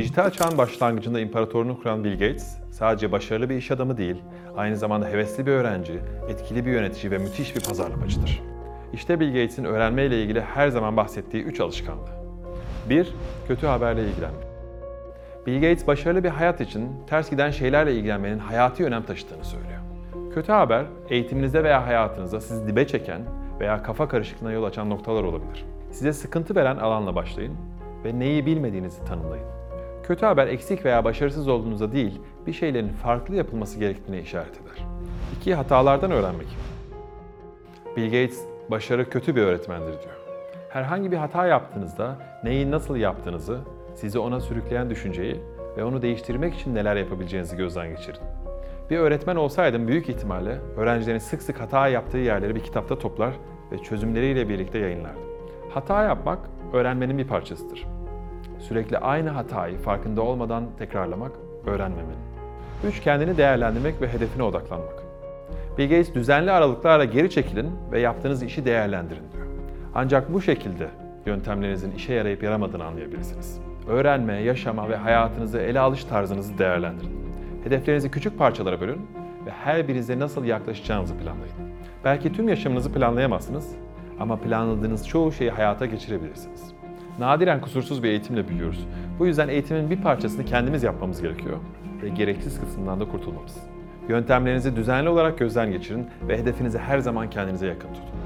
Dijital çağın başlangıcında imparatorluğunu kuran Bill Gates, sadece başarılı bir iş adamı değil, aynı zamanda hevesli bir öğrenci, etkili bir yönetici ve müthiş bir pazarlamacıdır. İşte Bill Gates'in öğrenmeyle ilgili her zaman bahsettiği üç alışkanlığı. 1. Kötü haberle ilgilenmek. Bill Gates başarılı bir hayat için ters giden şeylerle ilgilenmenin hayati önem taşıdığını söylüyor. Kötü haber, eğitiminizde veya hayatınızda sizi dibe çeken veya kafa karışıklığına yol açan noktalar olabilir. Size sıkıntı veren alanla başlayın ve neyi bilmediğinizi tanımlayın. Kötü haber eksik veya başarısız olduğunuzda değil, bir şeylerin farklı yapılması gerektiğine işaret eder. 2. Hatalardan öğrenmek. Bill Gates, başarı kötü bir öğretmendir diyor. Herhangi bir hata yaptığınızda neyi nasıl yaptığınızı, sizi ona sürükleyen düşünceyi ve onu değiştirmek için neler yapabileceğinizi gözden geçirin. Bir öğretmen olsaydım büyük ihtimalle öğrencilerin sık sık hata yaptığı yerleri bir kitapta toplar ve çözümleriyle birlikte yayınlardım. Hata yapmak öğrenmenin bir parçasıdır. Sürekli aynı hatayı farkında olmadan tekrarlamak öğrenmemenin. 3. Kendini değerlendirmek ve hedefine odaklanmak. Bill Gates düzenli aralıklarla geri çekilin ve yaptığınız işi değerlendirin diyor. Ancak bu şekilde yöntemlerinizin işe yarayıp yaramadığını anlayabilirsiniz. Öğrenme, yaşama ve hayatınızı ele alış tarzınızı değerlendirin. Hedeflerinizi küçük parçalara bölün ve her birinize nasıl yaklaşacağınızı planlayın. Belki tüm yaşamınızı planlayamazsınız ama planladığınız çoğu şeyi hayata geçirebilirsiniz. Nadiren kusursuz bir eğitimle büyüyoruz. Bu yüzden eğitimin bir parçasını kendimiz yapmamız gerekiyor ve gereksiz kısımdan da kurtulmamız. Yöntemlerinizi düzenli olarak gözden geçirin ve hedefinizi her zaman kendinize yakın tutun.